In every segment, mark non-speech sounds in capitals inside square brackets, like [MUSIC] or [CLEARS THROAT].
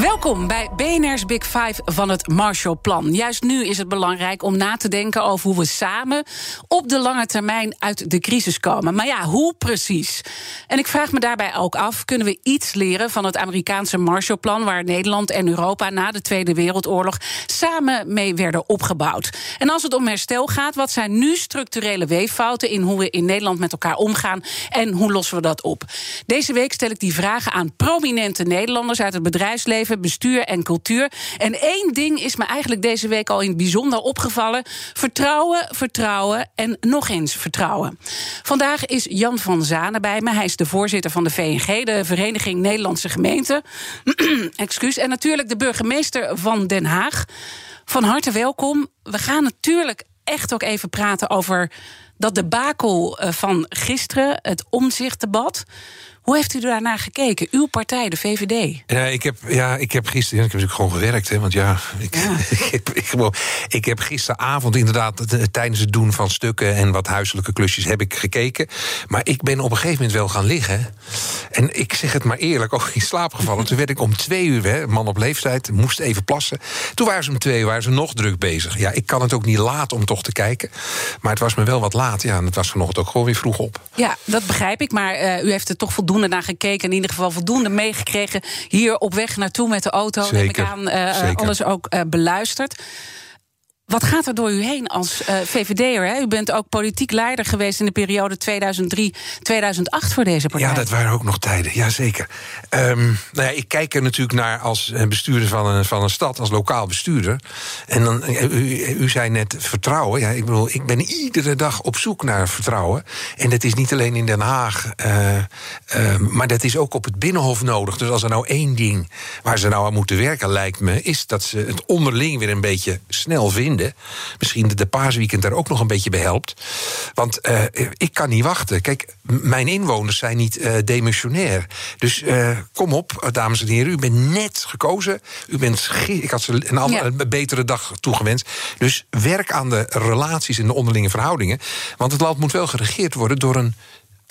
Welkom bij BNR's Big Five van het Marshallplan. Juist nu is het belangrijk om na te denken over hoe we samen op de lange termijn uit de crisis komen. Maar ja, hoe precies? En ik vraag me daarbij ook af: kunnen we iets leren van het Amerikaanse Marshallplan, waar Nederland en Europa na de Tweede Wereldoorlog samen mee werden opgebouwd? En als het om herstel gaat, wat zijn nu structurele weeffouten in hoe we in Nederland met elkaar omgaan en hoe lossen we dat op? Deze week stel ik die vragen aan prominente Nederlanders uit het bedrijfsleven bestuur en cultuur. En één ding is me eigenlijk deze week al in het bijzonder opgevallen: vertrouwen, vertrouwen en nog eens vertrouwen. Vandaag is Jan van Zanen bij me. Hij is de voorzitter van de VNG, de Vereniging Nederlandse Gemeenten. [CLEARS THROAT] Excuus. En natuurlijk de burgemeester van Den Haag. Van harte welkom. We gaan natuurlijk echt ook even praten over dat debakel eh, van gisteren, het omzichtdebat. Hoe heeft u daarnaar gekeken? Uw partij, de VVD. Ja, ik heb, ja, ik heb gisteren. Ik heb natuurlijk gewoon gewerkt, hè, want ja, ik, [LAUGHS] ik, ik, ik, heb gisteravond inderdaad tijdens het doen van stukken en wat huiselijke klusjes heb ik gekeken. Maar ik ben op een gegeven moment wel gaan liggen. En ik zeg het maar eerlijk, ook in slaap gevallen. Toen werd ik om twee uur, hè, man op leeftijd, moest even plassen. Toen waren ze om twee uur waren ze nog druk bezig. Ja, ik kan het ook niet laten om toch te kijken. Maar het was me wel wat laat. Ja, en het was vanochtend ook gewoon weer vroeg op. Ja, dat begrijp ik. Maar uh, u heeft er toch voldoende naar gekeken. In ieder geval voldoende meegekregen. Hier op weg naartoe met de auto. Zeker, heb ik aan uh, alles ook uh, beluisterd. Wat gaat er door u heen als uh, VVD'er? U bent ook politiek leider geweest in de periode 2003-2008 voor deze partij. Ja, dat waren ook nog tijden, jazeker. Um, nou ja, ik kijk er natuurlijk naar als bestuurder van een, van een stad, als lokaal bestuurder. En dan, u, u zei net vertrouwen. Ja, ik bedoel, ik ben iedere dag op zoek naar vertrouwen. En dat is niet alleen in Den Haag, uh, maar dat is ook op het Binnenhof nodig. Dus als er nou één ding waar ze nou aan moeten werken, lijkt me, is dat ze het onderling weer een beetje snel vinden Misschien de paasweekend daar ook nog een beetje bij helpt. Want uh, ik kan niet wachten. Kijk, mijn inwoners zijn niet uh, demissionair. Dus uh, kom op, dames en heren. U bent net gekozen. U bent ik had ze een, andere, een betere dag toegewenst. Dus werk aan de relaties en de onderlinge verhoudingen. Want het land moet wel geregeerd worden door een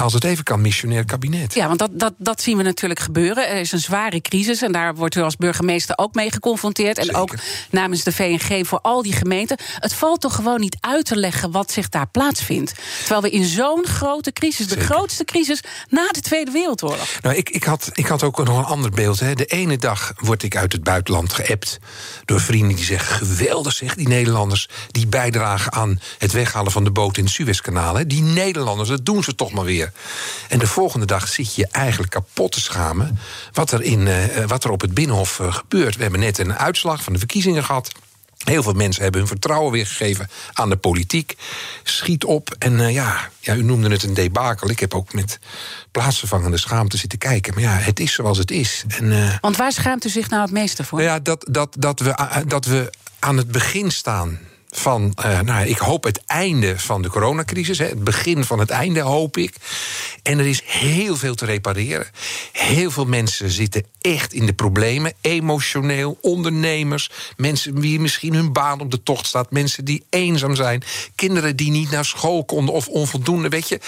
als het even kan, missionair kabinet. Ja, want dat, dat, dat zien we natuurlijk gebeuren. Er is een zware crisis en daar wordt u als burgemeester ook mee geconfronteerd. En ook namens de VNG voor al die gemeenten. Het valt toch gewoon niet uit te leggen wat zich daar plaatsvindt. Terwijl we in zo'n grote crisis, de grootste crisis na de Tweede Wereldoorlog. Nou, ik, ik, had, ik had ook nog een ander beeld. Hè. De ene dag word ik uit het buitenland geappt door vrienden die zeggen: geweldig zeg, die Nederlanders die bijdragen aan het weghalen van de boot in het Suezkanaal. Die Nederlanders, dat doen ze toch maar weer. En de volgende dag zit je eigenlijk kapot te schamen wat er, in, uh, wat er op het Binnenhof uh, gebeurt. We hebben net een uitslag van de verkiezingen gehad. Heel veel mensen hebben hun vertrouwen weer gegeven aan de politiek. Schiet op. En uh, ja, ja, u noemde het een debakel. Ik heb ook met plaatsvervangende schaamte zitten kijken. Maar ja, het is zoals het is. En, uh, Want waar schaamt u zich nou het meeste voor? Nou ja, dat, dat, dat, we, dat we aan het begin staan van, uh, nou, ik hoop het einde van de coronacrisis. Hè, het begin van het einde, hoop ik. En er is heel veel te repareren. Heel veel mensen zitten echt in de problemen. Emotioneel, ondernemers, mensen wie misschien hun baan op de tocht staat, mensen die eenzaam zijn, kinderen die niet naar school konden of onvoldoende, weet je.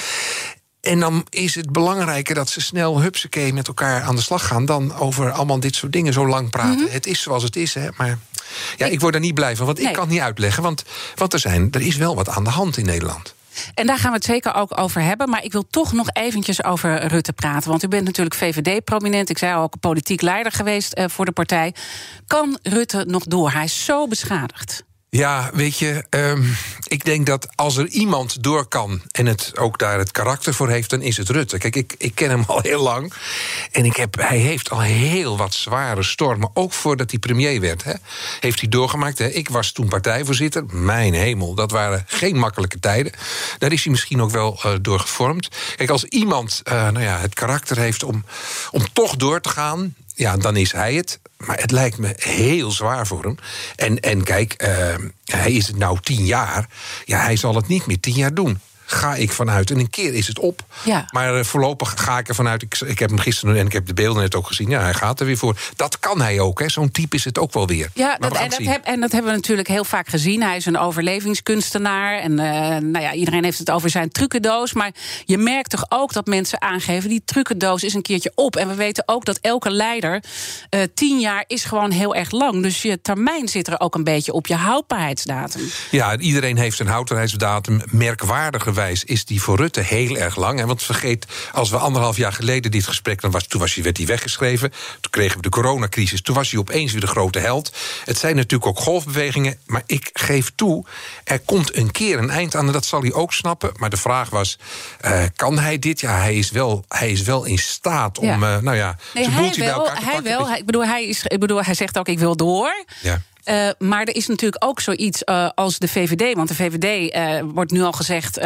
En dan is het belangrijker dat ze snel hupsakee met elkaar aan de slag gaan... dan over allemaal dit soort dingen zo lang praten. Mm -hmm. Het is zoals het is, hè, maar ja, ik, ik word er niet blij van, want nee. ik kan het niet uitleggen. Want, want er, zijn, er is wel wat aan de hand in Nederland. En daar gaan we het zeker ook over hebben. Maar ik wil toch nog eventjes over Rutte praten. Want u bent natuurlijk VVD-prominent. Ik zei al, ook politiek leider geweest uh, voor de partij. Kan Rutte nog door? Hij is zo beschadigd. Ja, weet je, um, ik denk dat als er iemand door kan en het ook daar het karakter voor heeft, dan is het Rutte. Kijk, ik, ik ken hem [LAUGHS] al heel lang en ik heb, hij heeft al heel wat zware stormen, ook voordat hij premier werd. Hè, heeft hij doorgemaakt. Hè. Ik was toen partijvoorzitter. Mijn hemel, dat waren geen makkelijke tijden. Daar is hij misschien ook wel uh, door gevormd. Kijk, als iemand uh, nou ja, het karakter heeft om, om toch door te gaan ja, dan is hij het. Maar het lijkt me heel zwaar voor hem. En, en kijk, uh, hij is het nou tien jaar. Ja, hij zal het niet meer tien jaar doen ga ik vanuit. En een keer is het op. Ja. Maar uh, voorlopig ga ik ervan uit. Ik, ik heb hem gisteren en ik heb de beelden net ook gezien. Ja, hij gaat er weer voor. Dat kan hij ook. Zo'n type is het ook wel weer. Ja, dat, en, dat heb, en dat hebben we natuurlijk heel vaak gezien. Hij is een overlevingskunstenaar. En uh, nou ja, iedereen heeft het over zijn trucendoos. Maar je merkt toch ook dat mensen aangeven... die trucendoos is een keertje op. En we weten ook dat elke leider... Uh, tien jaar is gewoon heel erg lang. Dus je termijn zit er ook een beetje op je houdbaarheidsdatum. Ja, iedereen heeft een houdbaarheidsdatum. Merkwaardige is die voor Rutte heel erg lang. Want vergeet, als we anderhalf jaar geleden dit gesprek... Dan was, toen was hij, werd hij weggeschreven. Toen kregen we de coronacrisis. Toen was hij opeens weer de grote held. Het zijn natuurlijk ook golfbewegingen. Maar ik geef toe, er komt een keer een eind aan. En dat zal hij ook snappen. Maar de vraag was, uh, kan hij dit? Ja, hij is wel, hij is wel in staat om... Ja. Uh, nou ja, nee, hij, wel, hij wel. Hij, ik, bedoel, hij is, ik bedoel, hij zegt ook, ik wil door. Ja. Uh, maar er is natuurlijk ook zoiets uh, als de VVD. Want de VVD uh, wordt nu al gezegd,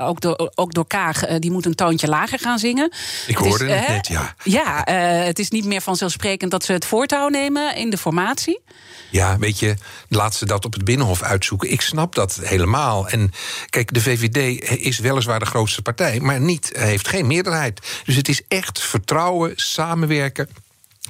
ook, door, ook door Kaag, die moet een toontje lager gaan zingen. Ik het hoorde is, het net, ja. [LAUGHS] Ja, het is niet meer vanzelfsprekend dat ze het voortouw nemen in de formatie. Ja, weet je, laat ze dat op het Binnenhof uitzoeken. Ik snap dat helemaal. En kijk, de VVD is weliswaar de grootste partij, maar niet, heeft geen meerderheid. Dus het is echt vertrouwen, samenwerken.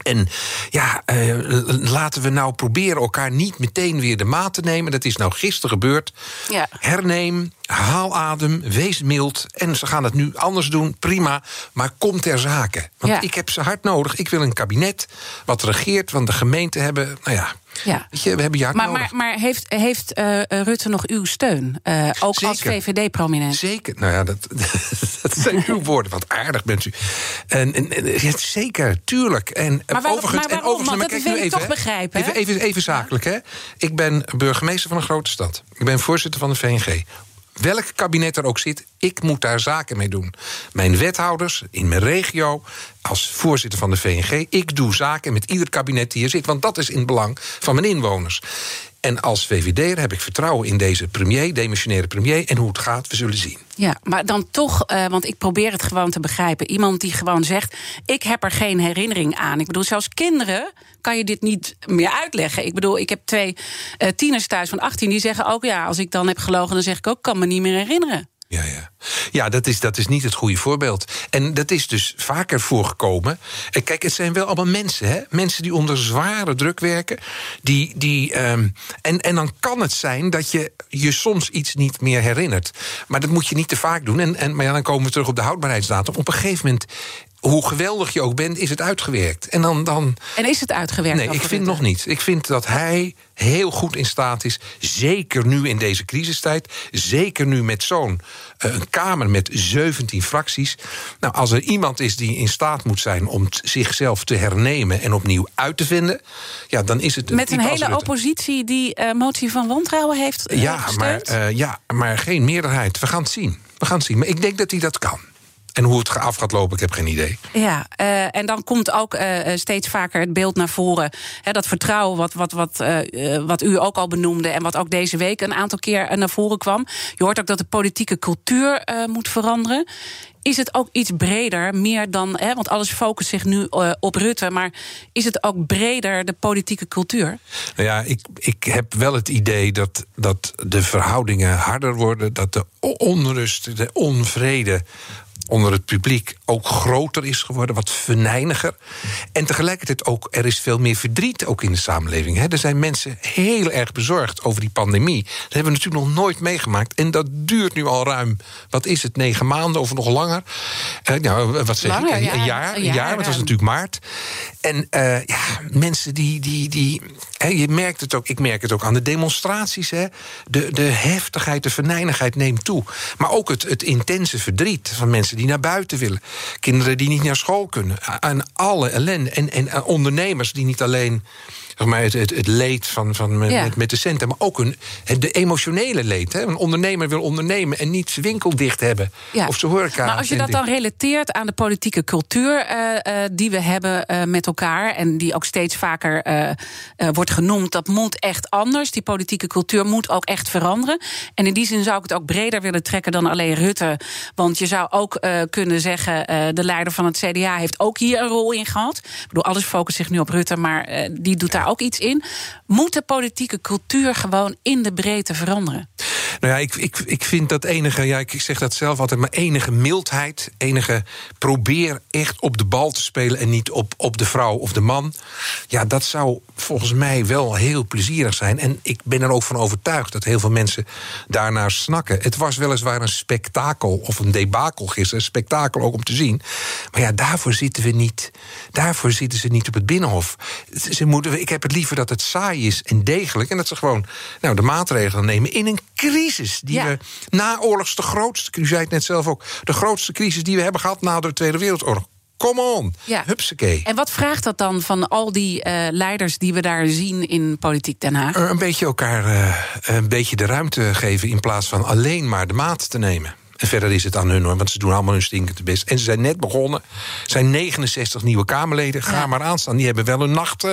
En ja, uh, laten we nou proberen elkaar niet meteen weer de maat te nemen. Dat is nou gisteren gebeurd. Ja. Herneem, haal adem, wees mild. En ze gaan het nu anders doen, prima. Maar kom ter zake. Want ja. ik heb ze hard nodig. Ik wil een kabinet wat regeert. Want de gemeenten hebben, nou ja, ja. Weet je, we hebben maar, nodig. Maar, maar heeft, heeft uh, Rutte nog uw steun? Uh, ook Zeker. als VVD-prominent? Zeker. Nou ja, dat, [LAUGHS] dat zijn uw woorden. Wat aardig bent u. En, en, en ja, zeker, tuurlijk. En, maar, overigens, maar waarom? en overigens, maar dat wil ik even, toch begrijpen. Even, even, even zakelijk, hè. Ik ben burgemeester van een grote stad. Ik ben voorzitter van de VNG. Welk kabinet er ook zit, ik moet daar zaken mee doen. Mijn wethouders in mijn regio, als voorzitter van de VNG... ik doe zaken met ieder kabinet die hier zit. Want dat is in het belang van mijn inwoners. En als VVD'er heb ik vertrouwen in deze premier, demissionaire premier... en hoe het gaat, we zullen zien. Ja, maar dan toch, uh, want ik probeer het gewoon te begrijpen. Iemand die gewoon zegt, ik heb er geen herinnering aan. Ik bedoel, zelfs kinderen kan je dit niet meer uitleggen. Ik bedoel, ik heb twee uh, tieners thuis van 18 die zeggen ook... ja, als ik dan heb gelogen, dan zeg ik ook, kan me niet meer herinneren. Ja, ja. ja dat, is, dat is niet het goede voorbeeld. En dat is dus vaker voorgekomen. En kijk, het zijn wel allemaal mensen, hè? Mensen die onder zware druk werken. Die, die, um, en, en dan kan het zijn dat je je soms iets niet meer herinnert. Maar dat moet je niet te vaak doen. En, en, maar ja, dan komen we terug op de houdbaarheidsdatum. Op een gegeven moment hoe geweldig je ook bent, is het uitgewerkt. En, dan, dan... en is het uitgewerkt? Nee, ik vind nog niet. Ik vind dat hij heel goed in staat is, zeker nu in deze crisistijd, zeker nu met zo'n uh, een Kamer met 17 fracties. Nou, als er iemand is die in staat moet zijn om zichzelf te hernemen en opnieuw uit te vinden, ja, dan is het. Met een hele oppositie die uh, motie van wantrouwen heeft. Uh, ja, maar, ja, maar geen meerderheid. We gaan het zien. We gaan het zien. Maar ik denk dat hij dat kan. En hoe het af gaat lopen, ik heb geen idee. Ja, uh, en dan komt ook uh, steeds vaker het beeld naar voren. Hè, dat vertrouwen, wat, wat, wat, uh, wat u ook al benoemde... en wat ook deze week een aantal keer naar voren kwam. Je hoort ook dat de politieke cultuur moet veranderen. Is het ook iets breder, meer dan... Hè, want alles focust zich nu op Rutte... maar is het ook breder, de politieke cultuur? Nou ja, ik, ik heb wel het idee dat, dat de verhoudingen harder worden... dat de onrust, de onvrede onder het publiek ook groter is geworden, wat venijniger. En tegelijkertijd ook, er is veel meer verdriet ook in de samenleving. Hè. Er zijn mensen heel erg bezorgd over die pandemie. Dat hebben we natuurlijk nog nooit meegemaakt. En dat duurt nu al ruim, wat is het, negen maanden of nog langer? Uh, nou, wat zeg langer, ik? Ja, een jaar, een jaar, het was natuurlijk maart. En uh, ja, mensen die... die, die hè, je merkt het ook, ik merk het ook aan de demonstraties. Hè. De, de heftigheid, de venijnigheid neemt toe. Maar ook het, het intense verdriet van mensen die naar buiten willen. Kinderen die niet naar school kunnen. En alle ellende. En, en ondernemers die niet alleen zeg maar, het, het, het leed van, van met, Ja. met, met de centen. Maar ook een, het- de emotionele leed. Hè? Een ondernemer wil ondernemen en niet zijn winkel dicht hebben. Ja. Of zijn horeca. Maar als je dat dan relateert aan de politieke cultuur eh, eh, die we hebben eh, met elkaar. en die ook steeds vaker wordt genoemd, dat moet echt anders. Die politieke cultuur moet ook echt veranderen. En in die zin zou ik het ook breder willen trekken dan alleen Rutte. Want je zou ook kunnen zeggen: de leider van het CDA heeft ook hier een rol in gehad. Ik bedoel, alles focust zich nu op Rutte, maar die doet daar ook iets in. Moet de politieke cultuur gewoon in de breedte veranderen? Nou ja, ik, ik, ik vind dat enige, ja, ik zeg dat zelf altijd, maar enige mildheid, enige probeer echt op de bal te spelen en niet op, op de vrouw of de man. Ja, dat zou volgens mij wel heel plezierig zijn. En ik ben er ook van overtuigd dat heel veel mensen daarnaar snakken. Het was weliswaar een spektakel of een debakel gisteren, een spektakel ook om te zien. Maar ja, daarvoor zitten we niet. Daarvoor zitten ze niet op het binnenhof. Ze moeten, ik heb het liever dat het saai is en degelijk. En dat ze gewoon nou, de maatregelen nemen in een crisis. Die Ja. we naoorlogs de grootste, u zei het net zelf ook, de grootste crisis die we hebben gehad na de Tweede Wereldoorlog. Come on, Ja. hupsakee. En wat vraagt dat dan van al die eh, leiders die we daar zien in Politiek Den Haag? Er een beetje elkaar eh, een beetje de ruimte geven in plaats van alleen maar de maat te nemen. En verder is het aan hun hoor, want ze doen allemaal hun stinkende best. En ze zijn net begonnen. Er zijn 69 nieuwe Kamerleden. Ga Ja. maar aanstaan. Die hebben wel een nacht. eh,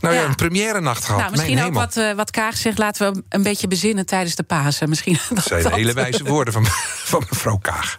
nou ja, Ja. een première nacht gehad. Nou, misschien Mijn ook hemel. wat, eh, wat Kaag zegt, laten we een beetje bezinnen tijdens de Pasen. Misschien [LAUGHS] Dat zijn hele wijze woorden van, [LAUGHS] van mevrouw Kaag.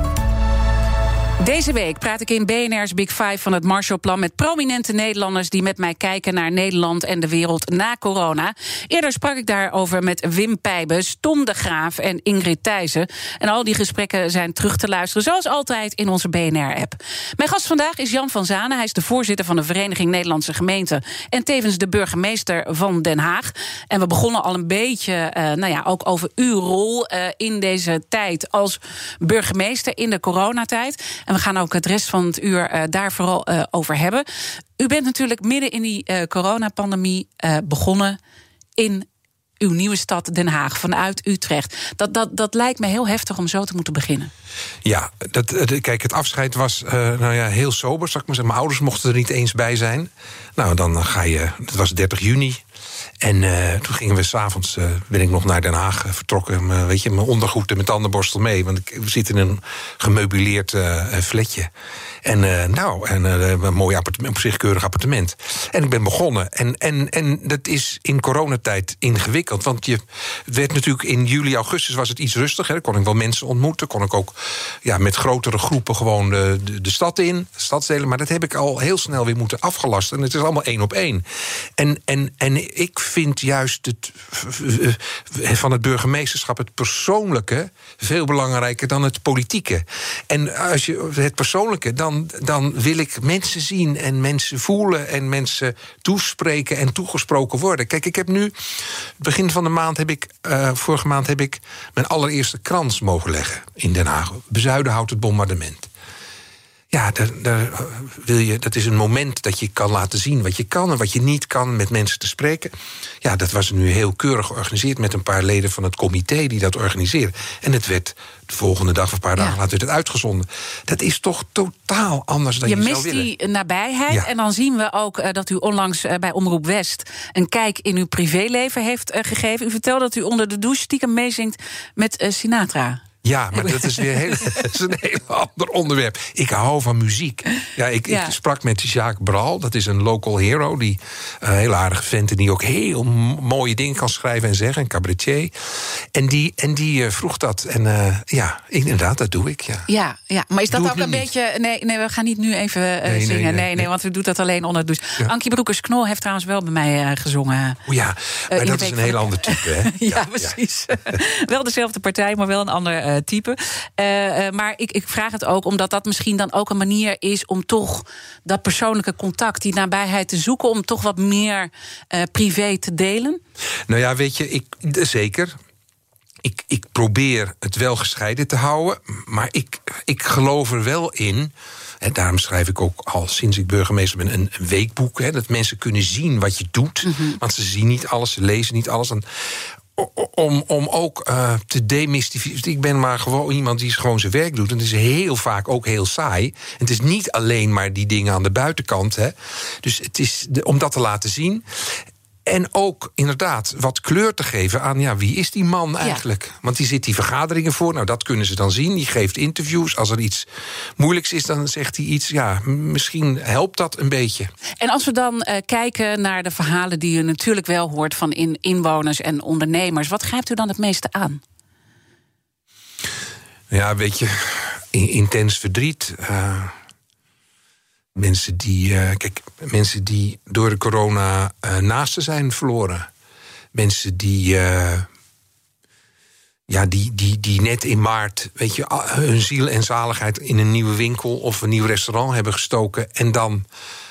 Deze week praat ik in BNR's Big Five van het Marshallplan met prominente Nederlanders die met mij kijken naar Nederland en de wereld na corona. Eerder sprak ik daarover met Wim Pijbes, Tom de Graaf en Ingrid Thijssen. En al die gesprekken zijn terug te luisteren, zoals altijd in onze BNR-app. Mijn gast vandaag is Jan van Zanen. Hij is de voorzitter van de Vereniging Nederlandse Gemeenten en tevens de burgemeester van Den Haag. En we begonnen al een beetje, eh, nou ja, ook over uw rol eh, in deze tijd als burgemeester in de coronatijd. En we gaan ook het rest van het uur eh, daar vooral eh, over hebben. U bent natuurlijk midden in die eh, coronapandemie begonnen in uw nieuwe stad Den Haag, vanuit Utrecht. Dat, dat, dat lijkt me heel heftig om zo te moeten beginnen. Ja, dat, kijk, het afscheid was nou ja, heel sober. Zal ik maar zeggen. Mijn ouders mochten er niet eens bij zijn. Nou, dan ga je. Het was 30 juni. En eh, toen gingen we s'avonds. eh ben ik nog naar Den Haag eh, vertrokken. Weet je, mijn ondergoed en mijn tandenborstel mee. Want ik, we zitten in een gemeubileerd eh, flatje. En nou, en, een mooi appartement, op zich keurig appartement. En ik ben begonnen. En, en, en dat is in coronatijd ingewikkeld. Want je werd natuurlijk in juli, augustus was het iets rustiger. Kon ik wel mensen ontmoeten. Kon ik ook ja, met grotere groepen gewoon de, de, stad in, de stadsdelen. Maar dat heb ik al heel snel weer moeten afgelasten. En het is allemaal één op één. En, en, en ik vind juist het, van het burgemeesterschap het persoonlijke veel belangrijker dan het politieke. En als je het persoonlijke, dan, dan wil ik mensen zien en mensen voelen en mensen toespreken en toegesproken worden. Kijk, ik heb nu, begin van de maand heb ik, eh, vorige maand heb ik mijn allereerste krans mogen leggen in Den Haag. Bezuidenhout het bombardement. Ja, daar, daar wil je, dat is een moment dat je kan laten zien wat je kan en wat je niet kan met mensen te spreken. Ja, dat was nu heel keurig georganiseerd met een paar leden van het comité die dat organiseren. En het werd de volgende dag of een paar dagen Ja. later werd het uitgezonden. Dat is toch totaal anders dan je je, mist die nabijheid. Ja. En dan zien we ook eh, dat u onlangs eh, bij Omroep West een kijk in uw privéleven heeft eh, gegeven. U vertelde dat u onder de douche stiekem meezingt met eh, Sinatra. Ja, maar dat is weer heel, [LAUGHS] [LAUGHS] dat is een heel ander onderwerp. Ik hou van muziek. Ja, ik, Ja. ik sprak met Jacques Bral, dat is een local hero... die eh, een heel aardige vent en die ook heel mooie dingen kan schrijven en zeggen. Een cabaretier. En die, en die eh, vroeg dat. En eh, ja, inderdaad, dat doe ik, ja. Ja, ja, maar is dat ook een niet. beetje. Nee, nee, we gaan niet nu even eh, Nee, zingen. Nee nee, want u doet dat alleen onder de douche. Ja. Ankie Broekers-Knol heeft trouwens wel bij mij eh, gezongen. O ja, maar dat is een heel de- ander type, hè? [LAUGHS] Ja, precies. wel dezelfde partij, maar wel een ander eh, type. Eh, eh, maar ik, ik vraag het ook omdat dat misschien dan ook een manier is om toch dat persoonlijke contact, die nabijheid te zoeken, om toch wat meer eh, privé te delen. Nou ja, weet je, ik, zeker. Ik, ik probeer het wel gescheiden te houden. Maar ik, ik geloof er wel in. En daarom schrijf ik ook al sinds ik burgemeester ben een, een weekboek. Hè, dat mensen kunnen zien wat je doet. Want ze zien niet alles, ze lezen niet alles. En om, om ook uh, te demystificeren. Ik ben maar gewoon iemand die gewoon zijn werk doet. En het is heel vaak ook heel saai. En het is niet alleen maar die dingen aan de buitenkant. Hè. Dus het is om dat te laten zien. En ook inderdaad wat kleur te geven aan ja, wie is die man eigenlijk? Want die zit die vergaderingen voor. Nou, dat kunnen ze dan zien. Die geeft interviews. Als er iets moeilijks is, dan zegt hij iets. Ja, misschien helpt dat een beetje. En als we dan uh, kijken naar de verhalen die u natuurlijk wel hoort van in, inwoners en ondernemers, wat grijpt u dan het meeste aan? Ja, weet je, intens verdriet. Uh, Mensen die, uh, kijk, mensen die door de corona uh, naasten zijn verloren. Mensen die, uh, ja, die, die, die net in maart weet je, hun ziel en zaligheid in een nieuwe winkel of een nieuw restaurant hebben gestoken. En dan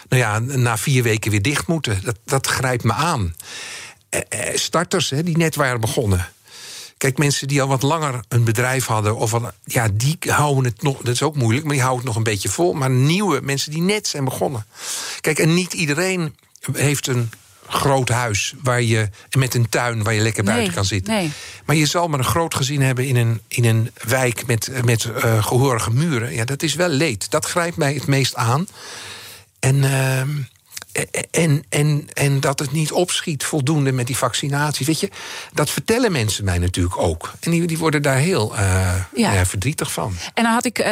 nou ja, na vier weken weer dicht moeten. Dat, dat grijpt me aan. starters hè, die net waren begonnen. Kijk, mensen die al wat langer een bedrijf hadden, of wat, ja, die houden het nog, dat is ook moeilijk, maar die houden het nog een beetje vol. Maar nieuwe mensen die net zijn begonnen. Kijk, en niet iedereen heeft een groot huis waar je, met een tuin waar je lekker buiten kan zitten. Nee. Maar je zal maar een groot gezin hebben in een, in een wijk met, met uh, gehorige muren. Ja, dat is wel leed. Dat grijpt mij het meest aan. En. Uh, en, en, en dat het niet opschiet voldoende met die vaccinatie. Weet je, dat vertellen mensen mij natuurlijk ook. En die, die worden daar heel uh, ja. verdrietig van. En dan had ik, uh,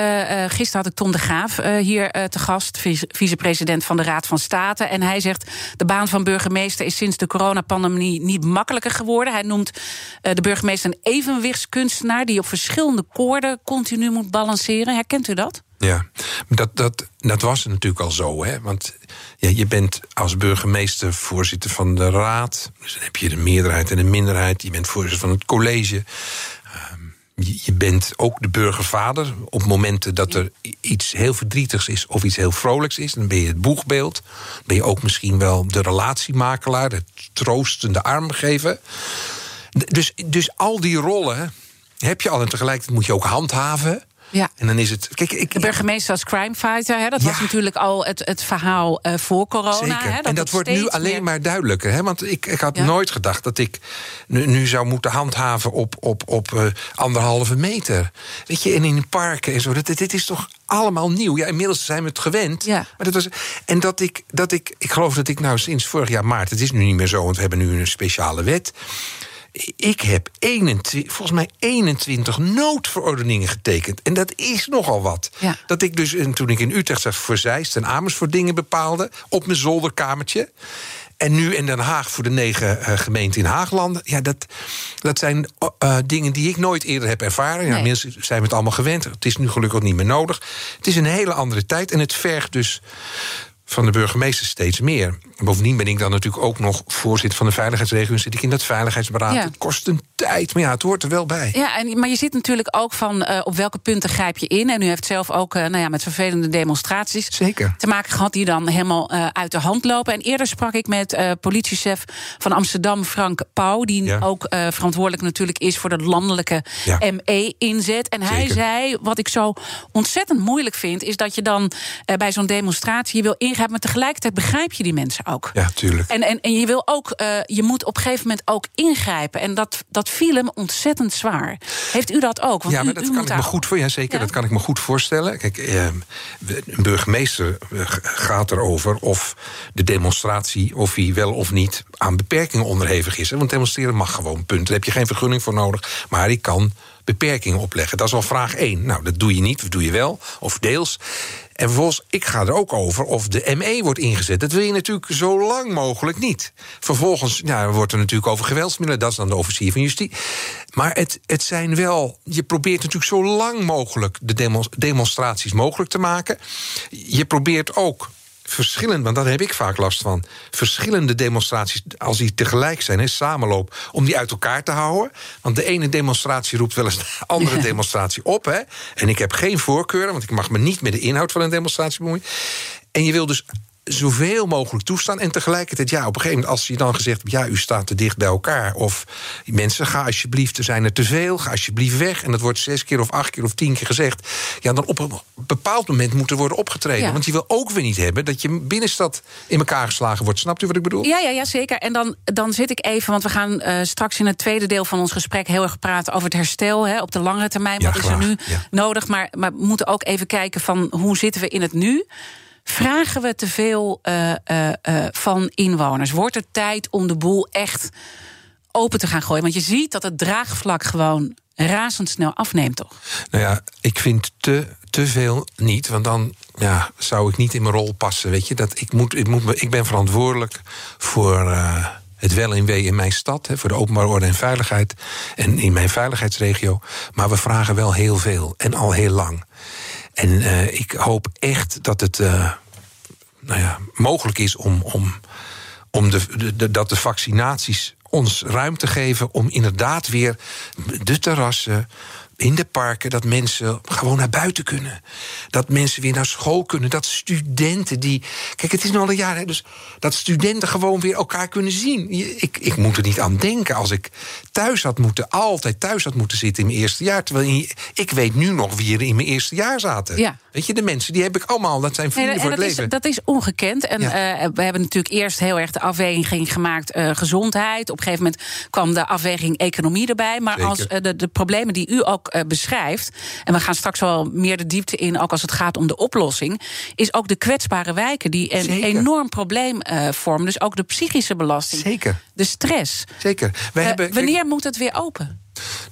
gisteren had ik Tom de Graaf hier te gast, vicepresident van de Raad van State. En hij zegt: de baan van burgemeester is sinds de coronapandemie niet makkelijker geworden. Hij noemt de burgemeester een evenwichtskunstenaar die op verschillende koorden continu moet balanceren. Herkent u dat? Ja, dat, dat, dat was natuurlijk al zo. Hè? Want ja, je bent als burgemeester voorzitter van de raad. Dus dan heb je de meerderheid en de minderheid. Je bent voorzitter van het college. Ehm, je, bent ook de burgervader. Op momenten dat er iets heel verdrietigs is of iets heel vrolijks is, dan ben je het boegbeeld. Dan ben je ook misschien wel de relatiemakelaar, de troostende arm geven. Dus, dus al die rollen heb je al en tegelijkertijd moet je ook handhaven. Ja. En dan is het. Kijk, ik, de burgemeester als crimefighter, hè, dat was natuurlijk al het, het verhaal uh, voor corona. Hè, dat en dat wordt nu alleen meer... maar duidelijker. Hè, want ik, ik had ja. nooit gedacht dat ik nu, nu, zou moeten handhaven op, op, op uh, anderhalve meter. Weet je, en in parken en zo. Dat, dit is toch allemaal nieuw. Ja, inmiddels zijn we het gewend. Ja. Maar dat was, en dat ik, dat ik, ik geloof dat ik nou sinds vorig jaar maart, het is nu niet meer zo, want we hebben nu een speciale wet ik heb 21, volgens mij 21 noodverordeningen getekend. En dat is nogal wat. Ja. Dat ik dus, en toen ik in Utrecht zag voor Zeist en Amersfoort dingen bepaalde... op mijn zolderkamertje... En nu in Den Haag voor de negen uh, gemeenten in Haaglanden. Ja, dat, dat zijn uh, dingen die ik nooit eerder heb ervaren. Ja, nee. Mensen zijn het allemaal gewend. Het is nu gelukkig niet meer nodig. Het is een hele andere tijd. En het vergt dus van de burgemeester steeds meer. Bovendien ben ik dan natuurlijk ook nog voorzitter van de veiligheidsregio... zit ik in dat veiligheidsberaad. Ja. Het kost een tijd, maar ja, het hoort er wel bij. Ja, en, maar je zit natuurlijk ook van uh, op welke punten grijp je in. En u heeft zelf ook uh, nou ja, met vervelende demonstraties Zeker. te maken gehad... die dan helemaal uh, uit de hand lopen. En eerder sprak ik met politiechef van Amsterdam, Frank Pauw... die ja. ook verantwoordelijk natuurlijk is voor de landelijke ja. ME-inzet. En hij zei, wat ik zo ontzettend moeilijk vind... is dat je dan bij zo'n demonstratie je wil maar tegelijkertijd begrijp je die mensen ook. Ja, tuurlijk. En, en, en je wil ook, uh, je moet op een gegeven moment ook ingrijpen. En dat, dat viel hem ontzettend zwaar. Heeft u dat ook? Want ja, maar dat kan ik me goed voor. Ja, zeker. Ja? Dat kan ik me goed voorstellen. Kijk, eh, een burgemeester gaat erover of de demonstratie, of hij wel of niet aan beperkingen onderhevig is. Want demonstreren mag gewoon, punt. Daar heb je geen vergunning voor nodig. Maar hij kan beperkingen opleggen. Dat is al vraag 1. Nou, dat doe je niet, of doe je wel, of deels. En vervolgens, ik ga er ook over of de ME wordt ingezet. Dat wil je natuurlijk zo lang mogelijk niet. Vervolgens nou, wordt er natuurlijk over geweldsmiddelen. Dat is dan de officier van justitie. Maar het, het zijn wel. Je probeert natuurlijk zo lang mogelijk de demonstraties mogelijk te maken. Je probeert ook verschillend, want daar heb ik vaak last van. Verschillende demonstraties, als die tegelijk zijn, hè, samenloop, om die uit elkaar te houden. Want de ene demonstratie roept wel eens [LAUGHS] de andere ja. demonstratie op. Hè, en ik heb geen voorkeur, want ik mag me niet met de inhoud van een demonstratie bemoeien. En je wil dus zoveel mogelijk toestaan. En tegelijkertijd, ja, op een gegeven moment, als je dan gezegd hebt: ja, u staat te dicht bij elkaar. Of mensen, ga alsjeblieft, er zijn er te veel, ga alsjeblieft weg. En dat wordt zes keer of acht keer of tien keer gezegd. Ja, dan op een bepaald moment moet er worden opgetreden. Want je wil ook weer niet hebben dat je binnenstad in elkaar geslagen wordt. Snapt u wat ik bedoel? Ja, ja, ja zeker. En dan, dan zit ik even, want we gaan uh, straks in het tweede deel van ons gesprek heel erg praten over het herstel hè, op de langere termijn. Wat is er nu nodig? Maar, maar we moeten ook even kijken van hoe zitten we in het nu. Vragen we te veel uh, uh, van inwoners? Wordt het tijd om de boel echt open te gaan gooien? Want je ziet dat het draagvlak gewoon razendsnel afneemt, toch? Nou ja, ik vind te, te veel niet. Want dan ja, zou ik niet in mijn rol passen. Weet je, dat ik, moet, ik, moet, ik ben verantwoordelijk voor. Het wel en wee in mijn stad, voor de openbare orde en veiligheid en in mijn veiligheidsregio. Maar we vragen wel heel veel en al heel lang. En uh, ik hoop echt dat het uh, nou ja, mogelijk is om, om, om de, de, dat de vaccinaties ons ruimte geven om inderdaad weer de terrassen, in de parken, dat mensen gewoon naar buiten kunnen. Dat mensen weer naar school kunnen. Dat studenten die. Kijk, het is nu al een jaar, hè, dus dat studenten gewoon weer elkaar kunnen zien. Ik, ik moet er niet aan denken als ik thuis had moeten, altijd thuis had moeten zitten in mijn eerste jaar. Terwijl ik weet nu nog wie er in mijn eerste jaar zaten. Ja. Weet je, de mensen die heb ik allemaal, dat zijn vrienden voor het leven. Is, dat is ongekend. En uh, we hebben natuurlijk eerst heel erg de afweging gemaakt, uh, gezondheid. Op een gegeven moment kwam de afweging economie erbij. Maar als uh, de, de problemen die u ook uh, beschrijft, en we gaan straks wel meer de diepte in, ook als het gaat om de oplossing, is ook de kwetsbare wijken die een Zeker. enorm probleem uh, vormen. Dus ook de psychische belasting. Zeker. De stress. Zeker. Wij hebben, wanneer moet het weer open?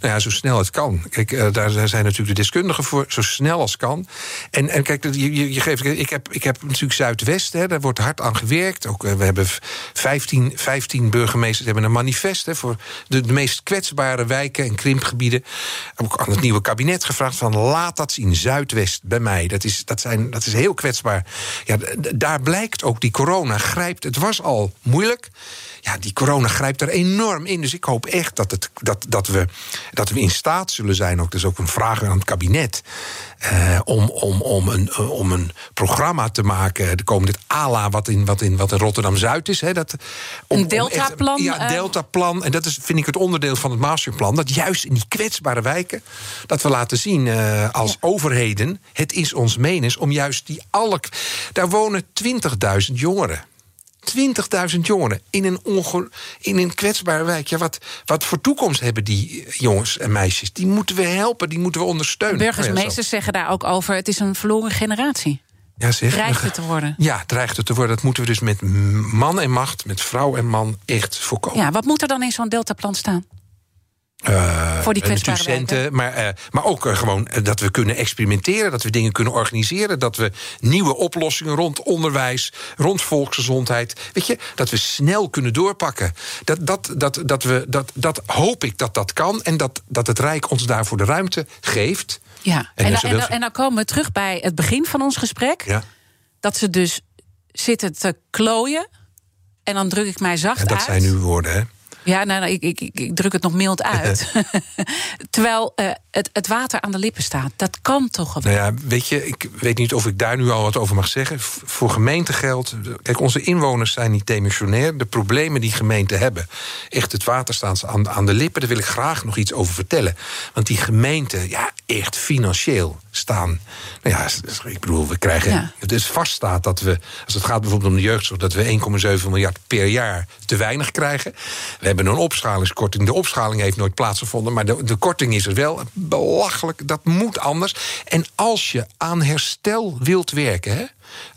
Nou ja, zo snel het kan. Kijk, uh, daar zijn natuurlijk de deskundigen voor, zo snel als kan. En, en kijk, je, je geeft, ik, heb, ik heb natuurlijk Zuidwest, hè, daar wordt hard aan gewerkt. Ook, uh, we hebben 15, 15 burgemeesters hebben een manifest hè, voor de, de meest kwetsbare wijken en krimpgebieden. Ook aan het nieuwe kabinet gevraagd van laat dat zien, Zuidwest bij mij. Dat is, dat zijn, dat is heel kwetsbaar. Ja, daar blijkt ook die corona grijpt. Het was al moeilijk ja, die corona grijpt er enorm in. Dus ik hoop echt dat, het, dat, dat, we, dat we in staat zullen zijn, ook, dus ook een vraag aan het kabinet, uh, om, om, om, een, uh, om een programma te maken. De komende ALA, wat in, wat in, wat in Rotterdam Zuid is. Hè, dat, om, een deltaplan? Ja, een deltaplan. En dat is, vind ik, het onderdeel van het masterplan. Dat juist in die kwetsbare wijken, dat we laten zien uh, als ja. overheden. Het is ons menens om juist die alle. Daar wonen 20.000 jongeren. 20.000 jongeren in een, onge in een kwetsbare wijk. Ja, wat, wat voor toekomst hebben die jongens en meisjes? Die moeten we helpen, die moeten we ondersteunen. Burgemeesters zeggen daar ook over: het is een verloren generatie. Ja, zeg. Dreigt het te worden? Ja, dreigt het te worden. Dat moeten we dus met man en macht, met vrouw en man echt voorkomen. Ja, wat moet er dan in zo'n deltaplan staan? Uh, voor die kwetsbare docenten, maar, uh, maar ook uh, gewoon dat we kunnen experimenteren, dat we dingen kunnen organiseren, dat we nieuwe oplossingen rond onderwijs, rond volksgezondheid, weet je, dat we snel kunnen doorpakken. Dat, dat, dat, dat, we, dat, dat hoop ik dat dat kan en dat, dat het Rijk ons daarvoor de ruimte geeft. Ja, en, en, dan, en, dan, en dan komen we terug bij het begin van ons gesprek. Ja. Dat ze dus zitten te klooien. En dan druk ik mij zacht ja, dat uit. zijn uw woorden, hè? Ja, nou, nou ik, ik, ik, druk het nog mild uit. [LAUGHS] Terwijl uh, het, het water aan de lippen staat. Dat kan toch gewoon. Nou ja, weet je, ik weet niet of ik daar nu al wat over mag zeggen. Voor gemeente geldt. Kijk, onze inwoners zijn niet demissionair. De problemen die gemeenten hebben. Echt, het water staat aan, aan de lippen. Daar wil ik graag nog iets over vertellen. Want die gemeenten, ja, echt financieel staan. Nou ja, ik bedoel, we krijgen. Ja. Het is vaststaat dat we, als het gaat bijvoorbeeld om de jeugdzorg, dat we 1,7 miljard per jaar te weinig krijgen. We hebben een opschalingskorting. De opschaling heeft nooit plaatsgevonden, maar de, de korting is er wel. Belachelijk, dat moet anders. En als je aan herstel wilt werken, hè,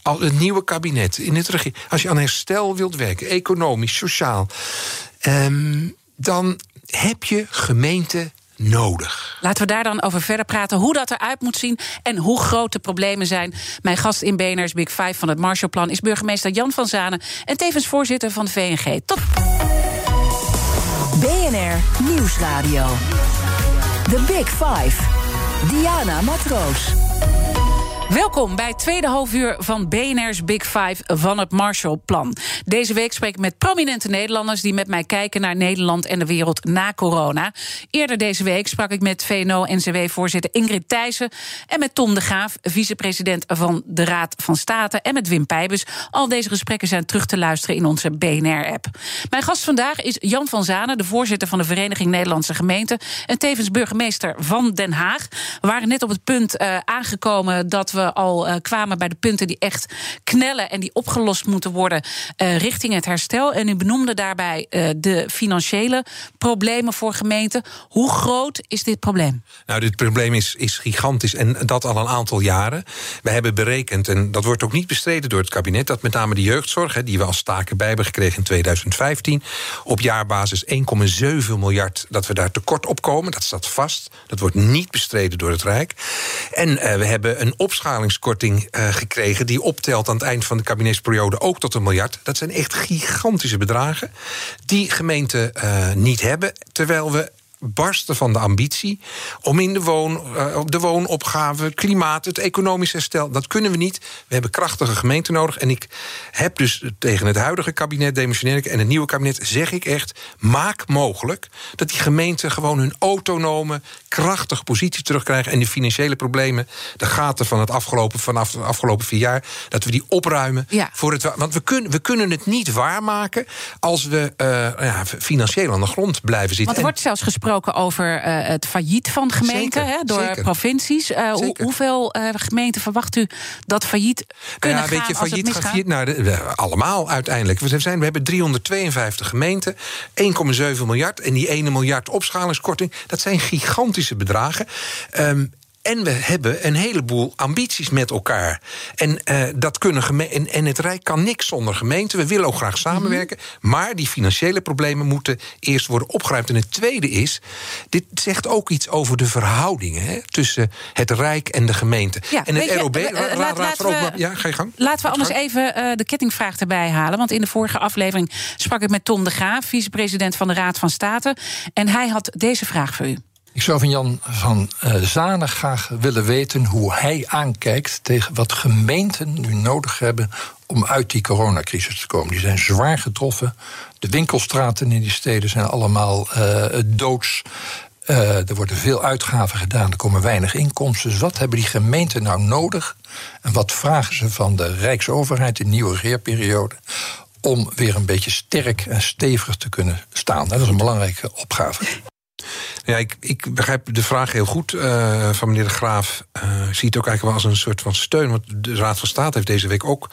al het nieuwe kabinet in het regie, als je aan herstel wilt werken, economisch, sociaal, um, dan heb je gemeente nodig. Laten we daar dan over verder praten. Hoe dat eruit moet zien en hoe groot de problemen zijn. Mijn gast in BNR's Big Five van het Marshallplan is burgemeester Jan van Zanen en tevens voorzitter van de VNG. Tot. BNR Nieuwsradio. The Big Five. Diana Matroos. Welkom bij het tweede halfuur van BNR's Big Five van het Marshallplan. Deze week spreek ik met prominente Nederlanders die met mij kijken naar Nederland en de wereld na corona. Eerder deze week sprak ik met VNO-NCW-voorzitter Ingrid Thijssen en met Tom de Graaf, vicepresident van de Raad van State, en met Wim Pijbus. Al deze gesprekken zijn terug te luisteren in onze BNR-app. Mijn gast vandaag is Jan van Zanen, de voorzitter van de Vereniging Nederlandse Gemeenten en tevens burgemeester van Den Haag. We waren net op het punt uh, aangekomen dat we we al uh, kwamen bij de punten die echt knellen en die opgelost moeten worden uh, richting het herstel. En u benoemde daarbij uh, de financiële problemen voor gemeenten. Hoe groot is dit probleem? Nou, dit probleem is, is gigantisch en dat al een aantal jaren. We hebben berekend, en dat wordt ook niet bestreden door het kabinet, dat met name de jeugdzorg, hè, die we als taken bij hebben gekregen in 2015, op jaarbasis 1,7 miljard dat we daar tekort op komen. Dat staat vast. Dat wordt niet bestreden door het Rijk. En we hebben een opschaling opschalingskorting uh, gekregen. die optelt aan het eind van de kabinetsperiode ook tot een miljard. Dat zijn echt gigantische bedragen. die gemeenten uh, niet hebben. Terwijl we barsten van de ambitie om in de, woon, uh, de woonopgave, klimaat, het economisch herstel. Dat kunnen we niet. We hebben krachtige gemeenten nodig. En ik heb dus tegen het huidige kabinet, demissionair en het nieuwe kabinet, zeg ik echt: maak mogelijk dat die gemeenten gewoon hun autonome, krachtige positie terugkrijgen. En de financiële problemen, de gaten van het afgelopen, vanaf de afgelopen vier jaar, dat we die opruimen. Ja. Voor het, want we kunnen, we kunnen het niet waarmaken als we uh, ja, financieel aan de grond blijven zitten. Want er wordt zelfs gesproken over uh, het failliet van gemeenten Zeker, hè, door zeker. provincies. Uh, hoe, hoeveel uh, gemeenten verwacht u dat failliet kunnen ja, weet gaan je, als het failliet misgaat? gaat nou, allemaal uiteindelijk. We, zijn, we hebben 352 gemeenten, 1,7 miljard. En die 1 miljard opschalingskorting, dat zijn gigantische bedragen. Ehm, en we hebben een heleboel ambities met elkaar. En, eh, dat kunnen en, en het Rijk kan niks zonder gemeenten. We willen ook graag samenwerken. Maar die financiële problemen moeten eerst worden opgeruimd. En het tweede is, dit zegt ook iets over de verhoudingen hè, tussen het Rijk en de gemeente. Ja, en het je, ROB, eh, eh, laat- laten ook we- Ja, ga je gang. Laten we anders even de kettingvraag erbij halen. Want in de vorige aflevering sprak ik met Tom de Graaf, vicepresident van de Raad van State. En hij had deze vraag voor u. Ik zou van Jan van uh, Zanen graag willen weten hoe hij aankijkt tegen wat gemeenten nu nodig hebben om uit die coronacrisis te komen. Die zijn zwaar getroffen. De winkelstraten in die steden zijn allemaal uh, doods. Uh, er worden veel uitgaven gedaan, er komen weinig inkomsten. Dus wat hebben die gemeenten nou nodig? En wat vragen ze van de Rijksoverheid in de nieuwe regeerperiode? Om weer een beetje sterk en stevig te kunnen staan. Dat is een belangrijke opgave. Ja, ik, ik begrijp de vraag heel goed uh, van meneer de Graaf. Uh, ik zie het ook eigenlijk wel als een soort van steun. Want de Raad van State heeft deze week ook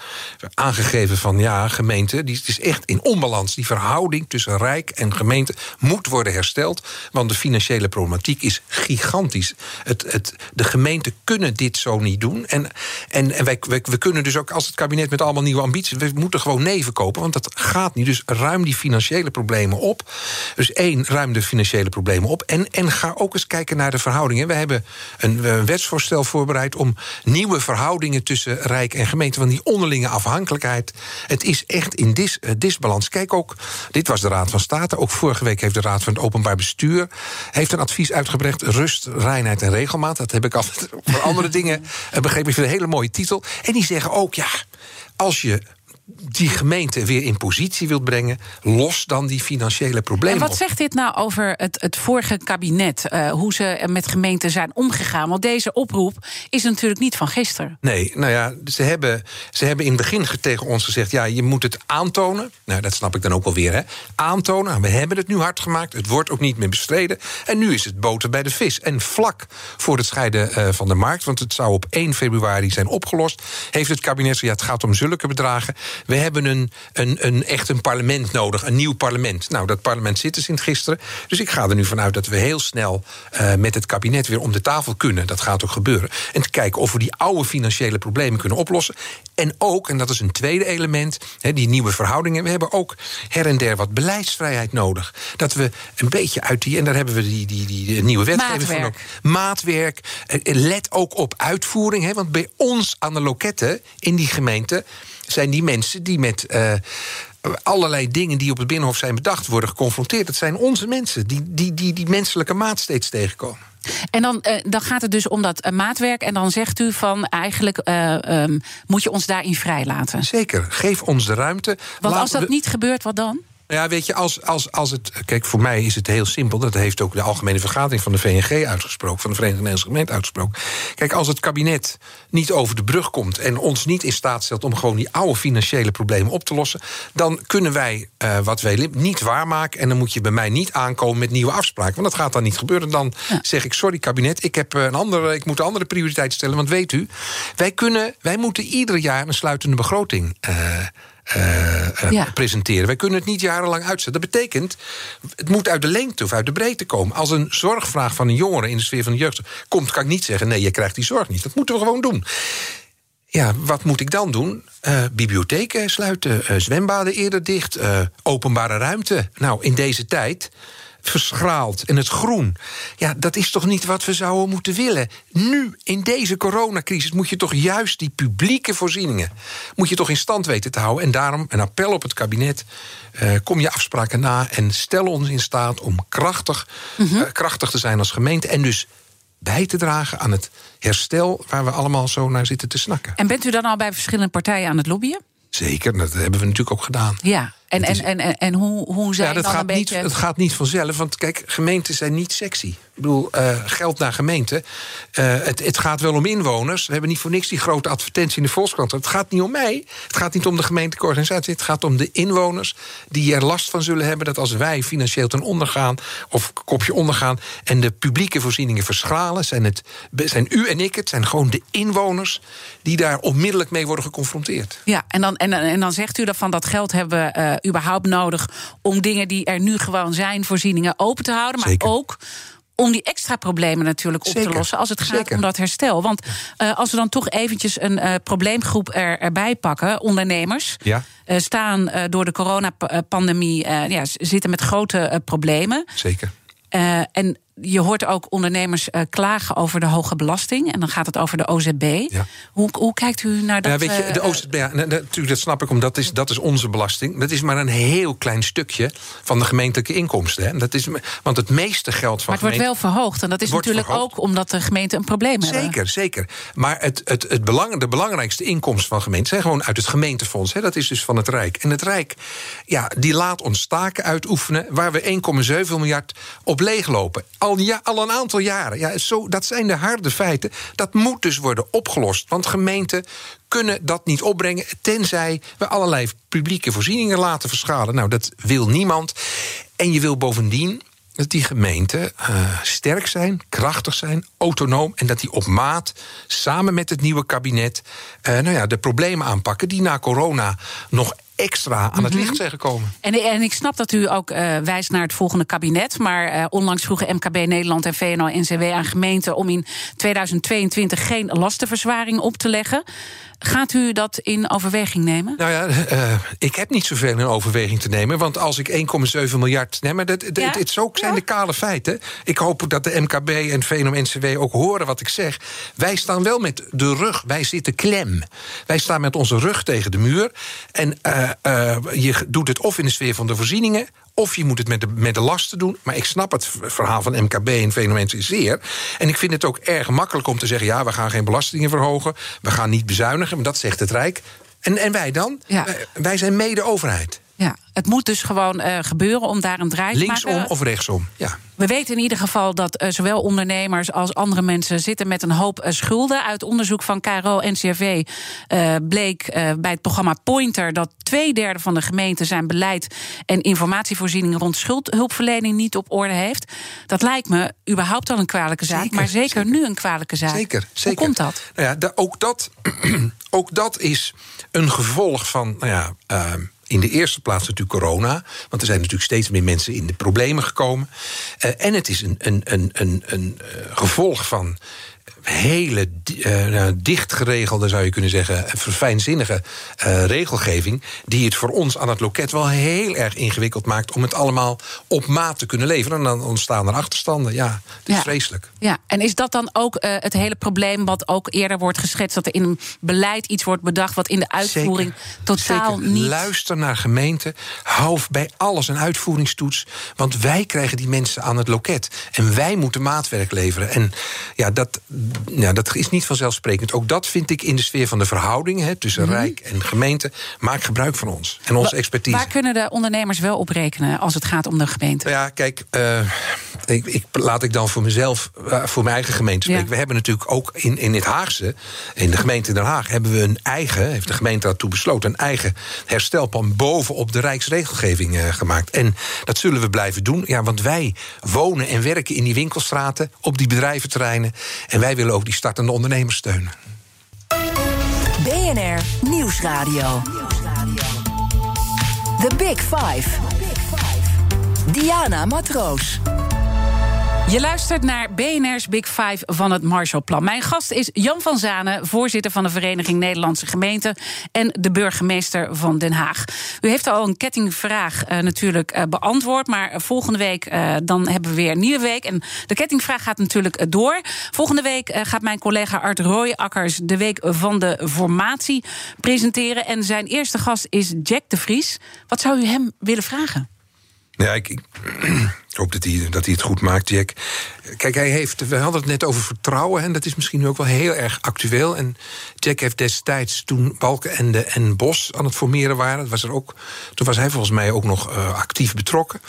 aangegeven van ja, gemeente, die het is echt in onbalans. Die verhouding tussen Rijk en gemeente moet worden hersteld. Want de financiële problematiek is gigantisch. Het, het, de gemeenten kunnen dit zo niet doen. En, en, en wij, wij, we kunnen dus ook, als het kabinet met allemaal nieuwe ambities, we moeten gewoon nee verkopen. Want dat gaat niet. Dus ruim die financiële problemen op. Dus één, ruim de financiële problemen op. En, en ga ook eens kijken naar de verhoudingen. We hebben een, wetsvoorstel voorbereid om nieuwe verhoudingen tussen Rijk en gemeente. Want die onderlinge afhankelijkheid, het is echt in dis, uh, disbalans. Kijk ook, dit was de Raad van State. Ook vorige week heeft de Raad van het Openbaar Bestuur heeft een advies uitgebracht. Rust, reinheid en regelmaat. Dat heb ik altijd [LAUGHS] voor andere dingen uh, begrepen. Ik vind een hele mooie titel. En die zeggen ook, ja, als je die gemeente weer in positie wilt brengen, los dan die financiële problemen. En wat zegt dit nou over het, het vorige kabinet? Uh, hoe ze met gemeenten zijn omgegaan? Want deze oproep is natuurlijk niet van gisteren. Nee, nou ja, ze hebben, ze hebben in het begin tegen ons gezegd: ja, je moet het aantonen. Nou, dat snap ik dan ook wel weer, hè? Aantonen. We hebben het nu hard gemaakt. Het wordt ook niet meer bestreden. En nu is het boter bij de vis. En vlak voor het scheiden uh, van de markt, want het zou op 1 februari zijn opgelost, heeft het kabinet gezegd: ja, het gaat om zulke bedragen. We hebben een, een, een, echt een parlement nodig, een nieuw parlement. Nou, dat parlement zit er sinds gisteren. Dus ik ga er nu vanuit dat we heel snel uh, met het kabinet weer om de tafel kunnen. Dat gaat ook gebeuren. En te kijken of we die oude financiële problemen kunnen oplossen. En ook, en dat is een tweede element, he, die nieuwe verhoudingen. We hebben ook her en der wat beleidsvrijheid nodig. Dat we een beetje uit die, en daar hebben we die, die, die, die nieuwe wetgeving van ook. Maatwerk. Let ook op uitvoering. He, want bij ons aan de loketten in die gemeente zijn die mensen die met uh, allerlei dingen die op het Binnenhof zijn bedacht worden geconfronteerd. Dat zijn onze mensen die die, die, die menselijke maat steeds tegenkomen. En dan, uh, dan gaat het dus om dat uh, maatwerk. En dan zegt u van eigenlijk uh, um, moet je ons daarin vrijlaten. Zeker, geef ons de ruimte. Want als dat we... niet gebeurt, wat dan? Ja, weet je, als, als, als het. Kijk, voor mij is het heel simpel. Dat heeft ook de Algemene Vergadering van de VNG uitgesproken, van de Verenigde Nederlandse Gemeente uitgesproken. Kijk, als het kabinet niet over de brug komt en ons niet in staat stelt om gewoon die oude financiële problemen op te lossen, dan kunnen wij uh, wat wij niet waarmaken. En dan moet je bij mij niet aankomen met nieuwe afspraken. Want dat gaat dan niet gebeuren. Dan ja. zeg ik: sorry, kabinet, ik, heb een andere, ik moet een andere prioriteit stellen. Want weet u, wij, kunnen, wij moeten ieder jaar een sluitende begroting. Uh, uh, ja. presenteren. Wij kunnen het niet jarenlang uitzetten. Dat betekent, het moet uit de lengte of uit de breedte komen. Als een zorgvraag van een jongere in de sfeer van de jeugd komt, kan ik niet zeggen: nee, je krijgt die zorg niet. Dat moeten we gewoon doen. Ja, wat moet ik dan doen? Uh, bibliotheken sluiten, uh, zwembaden eerder dicht, openbare ruimte. Nou, in deze tijd verschraald en het groen. Ja, dat is toch niet wat we zouden moeten willen. Nu, in deze coronacrisis, moet je toch juist die publieke voorzieningen... moet je toch in stand weten te houden. En daarom een appel op het kabinet. Uh, kom je afspraken na en stel ons in staat om krachtig, mm -hmm. uh, krachtig te zijn als gemeente. En dus bij te dragen aan het herstel waar we allemaal zo naar zitten te snakken. En bent u dan al bij verschillende partijen aan het lobbyen? Zeker, dat hebben we natuurlijk ook gedaan. Ja, en, en, en, en, en hoe, hoe zijn ja, dat dan gaat een beetje... Niet, het gaat niet vanzelf, want kijk, gemeenten zijn niet sexy. Ik bedoel, uh, geld naar gemeenten. Uh, het, het gaat wel om inwoners. We hebben niet voor niks die grote advertentie in de Volkskrant. Het gaat niet om mij. Het gaat niet om de gemeentelijke organisatie. Het gaat om de inwoners die er last van zullen hebben... dat als wij financieel ten onder gaan, of kopje ondergaan... en de publieke voorzieningen verschralen... zijn, het, zijn u en ik het, zijn gewoon de inwoners... die daar onmiddellijk mee worden geconfronteerd. Ja, en dan, en, en dan zegt u dat van dat geld hebben uh, überhaupt nodig... om dingen die er nu gewoon zijn, voorzieningen open te houden. Maar Zeker. ook om die extra problemen natuurlijk op Zeker. te lossen als het gaat Zeker. om dat herstel. Want uh, als we dan toch eventjes een uh, probleemgroep er, erbij pakken, ondernemers, ja. uh, staan door de coronapandemie, ja, zitten met grote problemen. Zeker. en je hoort ook ondernemers uh, klagen over de hoge belasting. En dan gaat het over de OZB. Ja. Hoe, hoe, kijkt u naar dat? Ja, weet je, de OZB, ja, natuurlijk, dat snap ik, omdat dat is, dat is onze belasting. Dat is maar een heel klein stukje van de gemeentelijke inkomsten. Hè. Dat is, want het meeste geld van. Maar het wordt wel verhoogd. En dat is natuurlijk verhoogd. ook omdat de gemeenten een probleem zeker, hebben. Zeker, zeker. Maar het, het, het belang, de belangrijkste inkomsten van gemeenten zijn gewoon uit het gemeentefonds. Hè. Dat is dus van het Rijk. En het Rijk, ja, die laat ons taken uitoefenen waar we 1,7 miljard op leeglopen. Al, ja, al een aantal jaren. Ja, zo, dat zijn de harde feiten. Dat moet dus worden opgelost. Want gemeenten kunnen dat niet opbrengen... tenzij we allerlei publieke voorzieningen laten verschalen. Nou, dat wil niemand. En je wil bovendien dat die gemeenten uh, sterk zijn, krachtig zijn, autonoom... en dat die op maat, samen met het nieuwe kabinet... Uh, nou ja, de problemen aanpakken die na corona nog extra aan het licht zijn gekomen. En, en ik snap dat u ook uh, wijst naar het volgende kabinet. Maar uh, onlangs vroegen MKB Nederland en VNO-NCW aan gemeenten... om in 2022 geen lastenverzwaring op te leggen. Gaat u dat in overweging nemen? Nou ja, uh, ik heb niet zoveel in overweging te nemen. Want als ik 1,7 miljard. Nee, maar dat, dat, ja? het ook zijn ja? de kale feiten. Ik hoop dat de MKB en VNO-NCW ook horen wat ik zeg. Wij staan wel met de rug. Wij zitten klem. Wij staan met onze rug tegen de muur. En uh, uh, je doet het of in de sfeer van de voorzieningen of je moet het met de, met de lasten doen. Maar ik snap het verhaal van MKB en VNO zeer. En ik vind het ook erg makkelijk om te zeggen... ja, we gaan geen belastingen verhogen, we gaan niet bezuinigen. Maar dat zegt het Rijk. En, en wij dan? Ja. Wij zijn mede-overheid. Ja, het moet dus gewoon uh, gebeuren om daar een draai te Linksom maken. of rechtsom, ja. We weten in ieder geval dat uh, zowel ondernemers als andere mensen zitten met een hoop uh, schulden. Uit onderzoek van KRO-NCRV bleek bij het programma Pointer dat twee derde van de gemeenten zijn beleid en informatievoorzieningen rond schuldhulpverlening niet op orde heeft. Dat lijkt me überhaupt al een kwalijke zaak, zeker, maar zeker, zeker, nu een kwalijke zaak. Zeker, zeker. Hoe komt dat? Nou ja, ook dat? [CLEARS THROAT] ook dat is een gevolg van. Nou ja, uh, in de eerste plaats natuurlijk corona. Want er zijn natuurlijk steeds meer mensen in de problemen gekomen. Uh, en het is een, een, een, een, een uh, gevolg van hele uh, dicht geregelde, zou je kunnen zeggen, verfijnzinnige uh, regelgeving, die het voor ons aan het loket wel heel erg ingewikkeld maakt om het allemaal op maat te kunnen leveren. En dan ontstaan er achterstanden. Ja, het is Ja. vreselijk. Ja, en is dat dan ook eh, het hele probleem wat ook eerder wordt geschetst... dat er in een beleid iets wordt bedacht wat in de uitvoering totaal Zeker. niet... Luister naar gemeenten. Hou bij alles een uitvoeringstoets. Want wij krijgen die mensen aan het loket. En wij moeten maatwerk leveren. En ja, dat, ja, dat is niet vanzelfsprekend. Ook dat vind ik in de sfeer van de verhoudingen hè, tussen Rijk en gemeente. Maak gebruik van ons en onze Wa- expertise. Waar kunnen de ondernemers wel op rekenen als het gaat om de gemeente? Ja, kijk, eh, ik, ik, laat ik dan voor mezelf, eh, voor mijn eigen gemeente spreken. Ja. We hebben natuurlijk ook in, in het Haagse, in de gemeente Den Haag, hebben we een eigen, heeft de gemeente daartoe besloten, een eigen herstelplan bovenop de Rijksregelgeving eh, gemaakt. En dat zullen we blijven doen, ja, want wij wonen en werken in die winkelstraten, op die bedrijventerreinen. En wij willen ook die startende ondernemers steunen. BNR Nieuwsradio. The Big Five. Diana Matroos. Je luistert naar BNR's Big Five van het Marshallplan. Mijn gast is Jan van Zanen, voorzitter van de Vereniging Nederlandse Gemeenten en de burgemeester van Den Haag. U heeft al een kettingvraag eh, natuurlijk eh, beantwoord, maar volgende week eh, dan hebben we weer een nieuwe week. En de kettingvraag gaat natuurlijk door. Volgende week gaat mijn collega Art Rooijakkers de week van de formatie presenteren. En zijn eerste gast is Jack de Vries. Wat zou u hem willen vragen? Ja, ik [CLEARS THROAT] hoop dat hij, dat het goed maakt, Jack. Kijk, hij heeft, we hadden het net over vertrouwen... en dat is misschien nu ook wel heel erg actueel. En Jack heeft destijds, toen Balkenende en Bos aan het formeren waren... Was er ook, toen was hij volgens mij ook nog eh, actief betrokken.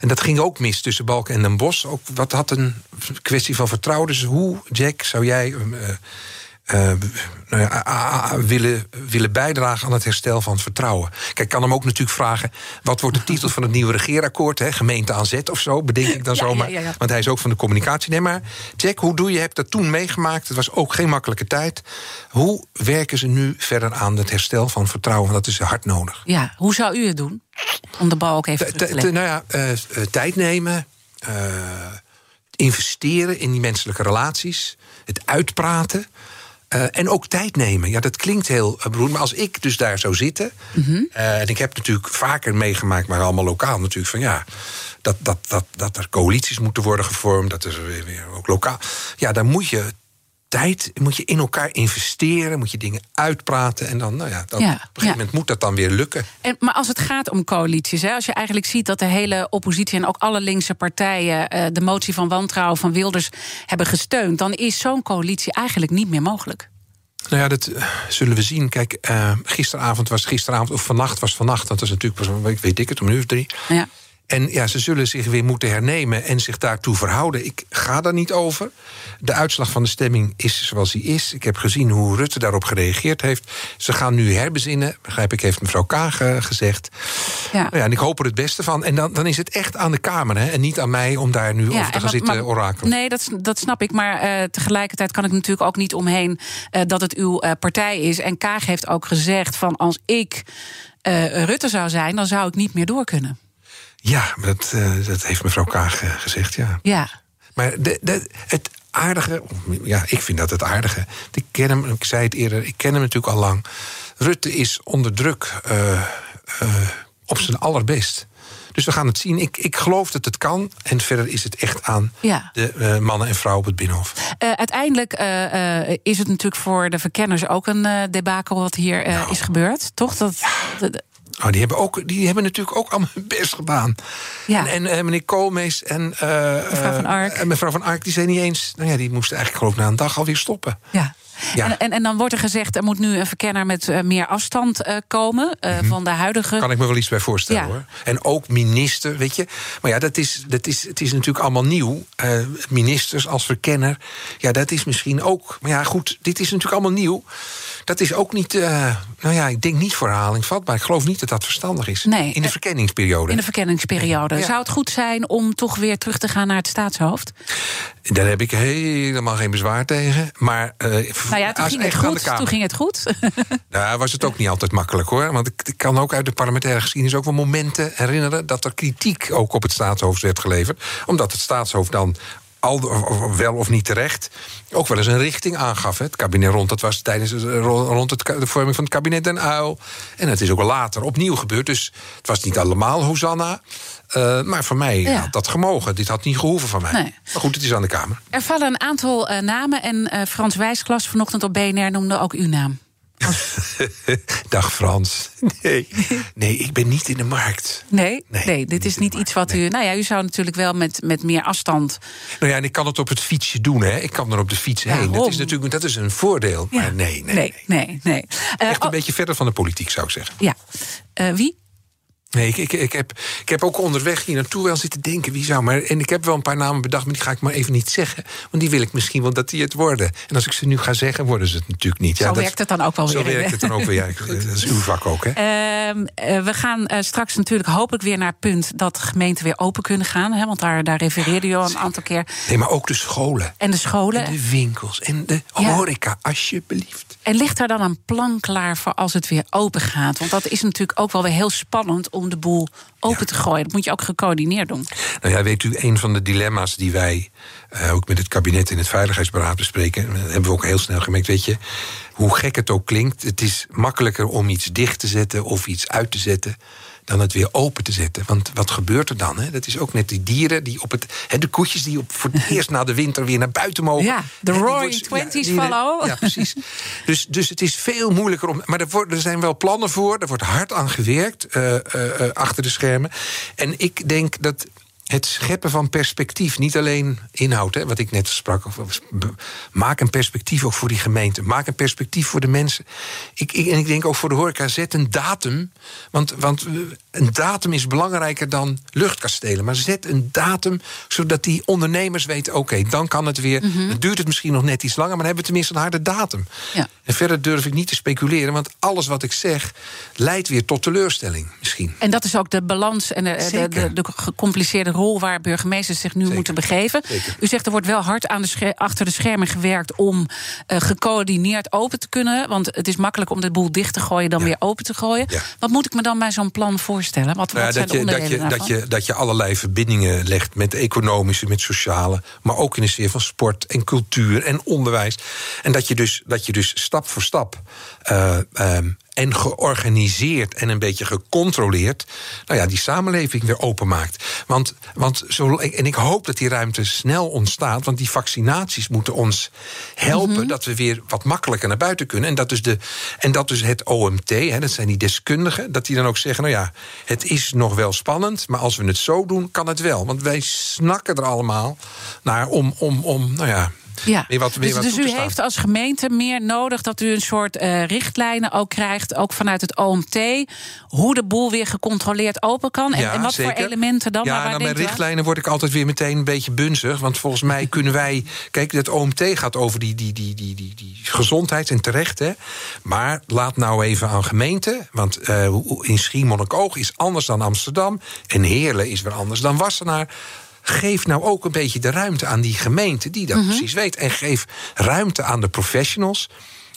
En dat ging ook mis tussen Balkenende en Bos. Ook, wat had een kwestie van vertrouwen. Dus hoe, Jack, zou jij... eh, eh, nou ja, willen, willen bijdragen aan het herstel van het vertrouwen. Kijk, ik kan hem ook natuurlijk vragen... wat wordt de [LAUGHS] titel van het nieuwe regeerakkoord? Hè? Gemeente aan zet of zo, bedenk ik dan Ja, zomaar. ja. Want hij is ook van de communicatie. Nee, maar Jack, hoe doe je? Je hebt dat toen meegemaakt. Het was ook geen makkelijke tijd. Hoe werken ze nu verder aan het herstel van vertrouwen? Want dat is hard nodig. Ja, hoe zou u het doen? Om de bal ook even Te- leggen. nou ja, eh, eh, tijd nemen. investeren in die menselijke relaties. Het uitpraten. Eh, en ook tijd nemen. Ja, dat klinkt heel eh, beroerd. Maar als ik dus daar zou zitten. eh, en ik heb natuurlijk vaker meegemaakt, maar allemaal lokaal natuurlijk. Van ja, dat, dat, dat, dat er coalities moeten worden gevormd. Dat is weer, weer ook lokaal. Ja, daar moet je tijd moet je in elkaar investeren. Moet je dingen uitpraten. En dan, nou ja, dan, Ja, op een gegeven ja. moment moet dat dan weer lukken. En, maar als het gaat om coalities, hè, als je eigenlijk ziet dat de hele oppositie en ook alle linkse partijen eh, de motie van wantrouwen van Wilders hebben gesteund, dan is zo'n coalitie eigenlijk niet meer mogelijk. Nou ja, dat eh, zullen we zien. Kijk, eh, gisteravond was gisteravond, of vannacht was vannacht. Dat is natuurlijk pas, weet ik het, om een uur of drie. Ja. En ja, ze zullen zich weer moeten hernemen en zich daartoe verhouden. Ik ga daar niet over. De uitslag van de stemming is zoals die is. Ik heb gezien hoe Rutte daarop gereageerd heeft. Ze gaan nu herbezinnen, begrijp ik, heeft mevrouw Kaag eh, gezegd. Ja. Nou ja, en ik hoop er het beste van. En dan, dan is het echt aan de Kamer, hè, en niet aan mij om daar nu over te gaan maar- zitten maar- orakelen. Nee, dat, dat snap ik. Maar eh, tegelijkertijd kan ik natuurlijk ook niet omheen eh, dat het uw partij is. En Kaag heeft ook gezegd van als ik Rutte zou zijn, dan zou ik niet meer door kunnen. Ja, dat, eh, dat heeft mevrouw Kaag eh, gezegd, ja. Ja. Maar de, de, het aardige, ja, ik vind dat het aardige. Ik ken hem, ik zei het eerder, ik ken hem natuurlijk al lang. Rutte is onder druk eh, op zijn allerbest. Dus we gaan het zien. Ik, ik geloof dat het kan. En verder is het echt aan Ja. de mannen en vrouwen op het Binnenhof. Uiteindelijk is het natuurlijk voor de verkenners ook een debakel wat hier eh, is gebeurd. Toch? Dat, dat- Oh, die, hebben ook, die hebben natuurlijk ook allemaal hun best gedaan. Ja. En, en eh, meneer Koolmees en, eh, Mevrouw van Ark. eh, en mevrouw van Ark, die zijn niet eens. Nou ja, die moesten eigenlijk geloof ik na een dag alweer stoppen. ja. Ja. En, en, en dan wordt er gezegd, er moet nu een verkenner met meer afstand komen eh, van de huidige. Kan ik me wel iets bij voorstellen Ja. hoor. En ook minister, weet je. Maar ja, dat is, dat is, het is natuurlijk allemaal nieuw. Ministers als verkenner. Ja, dat is misschien ook. Maar ja, goed, dit is natuurlijk allemaal nieuw. Dat is ook niet. eh, nou ja, ik denk niet voor herhaling vatbaar. Ik geloof niet dat dat verstandig is. Nee. In de Eh, verkenningsperiode. In de verkenningsperiode. Ja. Zou het goed zijn om toch weer terug te gaan naar het staatshoofd? Daar heb ik helemaal geen bezwaar tegen. Maar. eh, Nou ja, toen ging het goed. Toen ging het goed. [LAUGHS] Nou, was het ook niet altijd makkelijk hoor. Want ik, ik kan ook uit de parlementaire geschiedenis ook wel momenten herinneren dat er kritiek ook op het staatshoofd werd geleverd. Omdat het staatshoofd dan al, of wel of niet terecht, ook wel eens een richting aangaf. Hè. Het kabinet rond, dat was tijdens rond het, de vorming van het kabinet Den Uil. En het is ook later opnieuw gebeurd. Dus het was niet allemaal Hosanna. Uh, maar voor mij had dat gemogen. Dit had niet gehoeven van mij. Nee. Maar goed, het is aan de Kamer. Er vallen een aantal uh, namen. En uh, Frans Wijsklas vanochtend op BNR noemde ook uw naam. [LAUGHS] Dag Frans. Nee. nee, ik ben niet in de markt. Nee, nee, nee dit is niet iets wat u. Nou ja, u zou natuurlijk wel met, met meer afstand. Nou ja, en ik kan het op het fietsje doen, hè? Ik kan er op de fiets heen. Dat is natuurlijk dat is een voordeel. Maar nee, nee, nee. nee, nee, Echt een oh. beetje verder van de politiek, zou ik zeggen. Ja. Uh, wie? Nee, ik, ik, ik, heb, ik heb ook onderweg hier naartoe wel zitten denken wie zou. Maar, en ik heb wel een paar namen bedacht, maar die ga ik maar even niet zeggen. Want die wil ik misschien wel dat die het worden. En als ik ze nu ga zeggen, worden ze het natuurlijk niet. Zo werkt het dan ook wel weer. Zo werkt het dan ook weer. [LAUGHS] dat is uw vak ook, hè? Uh, we gaan uh, straks natuurlijk hopelijk weer naar het punt dat gemeenten weer open kunnen gaan. Hè, want daar, daar refereerde je al een aantal keer. Nee, maar ook de scholen. En de scholen. En de winkels. En de horeca, alsjeblieft. En ligt er dan een plan klaar voor als het weer open gaat? Want dat is natuurlijk ook wel weer heel spannend om de boel open te gooien. Dat moet je ook gecoördineerd doen. Nou ja, weet u, een van de dilemma's die wij uh, ook met het kabinet in het Veiligheidsberaad bespreken, hebben we ook heel snel gemerkt. Weet je, hoe gek het ook klinkt, het is makkelijker om iets dicht te zetten of iets uit te zetten dan het weer open te zetten. Want wat gebeurt er dan? Hè? Dat is ook net die dieren die op het. Hè, de koetjes die op, voor het [LAUGHS] eerst na de winter weer naar buiten mogen. Ja, de Roaring Twenties ja, follow. Ja, precies. [LAUGHS] dus, dus het is veel moeilijker om. Maar er, wordt, er zijn wel plannen voor. Er wordt hard aan gewerkt uh, uh, achter de schermen. En ik denk dat het scheppen van perspectief, niet alleen inhoud, hè, wat ik net sprak. Maak een perspectief ook voor die gemeente. Maak een perspectief voor de mensen. Ik, ik, en ik denk ook voor de horeca, zet een datum. Want, want een datum is belangrijker dan luchtkastelen. Maar zet een datum, zodat die ondernemers weten... oké, dan kan het weer. Mm Dan duurt het misschien nog net iets langer... maar dan hebben we tenminste een harde datum. Ja. En verder durf ik niet te speculeren... want alles wat ik zeg leidt weer tot teleurstelling misschien. En dat is ook de balans en de, de, de, de gecompliceerde rol waar burgemeesters zich nu moeten begeven. U zegt er wordt wel hard aan de achter de schermen gewerkt om uh, gecoördineerd open te kunnen. Want het is makkelijk om de boel dicht te gooien dan weer open te gooien. Wat moet ik me dan bij zo'n plan voorstellen? Wat, nou, wat zijn dat, je, dat, je, dat, je, dat je allerlei verbindingen legt met economische, met sociale, maar ook in de sfeer van sport en cultuur en onderwijs. En dat je dus, dat je dus stap voor stap. Uh, um, en georganiseerd en een beetje gecontroleerd, nou ja, die samenleving weer openmaakt. Want, want zo, en ik hoop dat die ruimte snel ontstaat, want die vaccinaties moeten ons helpen mhm. dat we weer wat makkelijker naar buiten kunnen. En dat dus, de, en dat dus het OMT, hè, dat zijn die deskundigen, dat die dan ook zeggen: nou ja, het is nog wel spannend, maar als we het zo doen, kan het wel. Want wij snakken er allemaal naar om, om, om nou ja, ja. wat, dus, dus u heeft als gemeente meer nodig dat u een soort uh, richtlijnen ook krijgt, ook vanuit het OMT, hoe de boel weer gecontroleerd open kan. En, ja, en wat voor elementen dan? Ja, nou, met richtlijnen word ik altijd weer meteen een beetje bunzig. Want volgens mij kunnen wij. Kijk, het OMT gaat over die, die, die, die, die, die gezondheid en terecht. Hè. Maar laat nou even aan gemeenten. Want uh, in Schiermonnikoog is anders dan Amsterdam. En Heerlen is weer anders dan Wassenaar geef nou ook een beetje de ruimte aan die gemeente die dat mhm. precies weet. En geef ruimte aan de professionals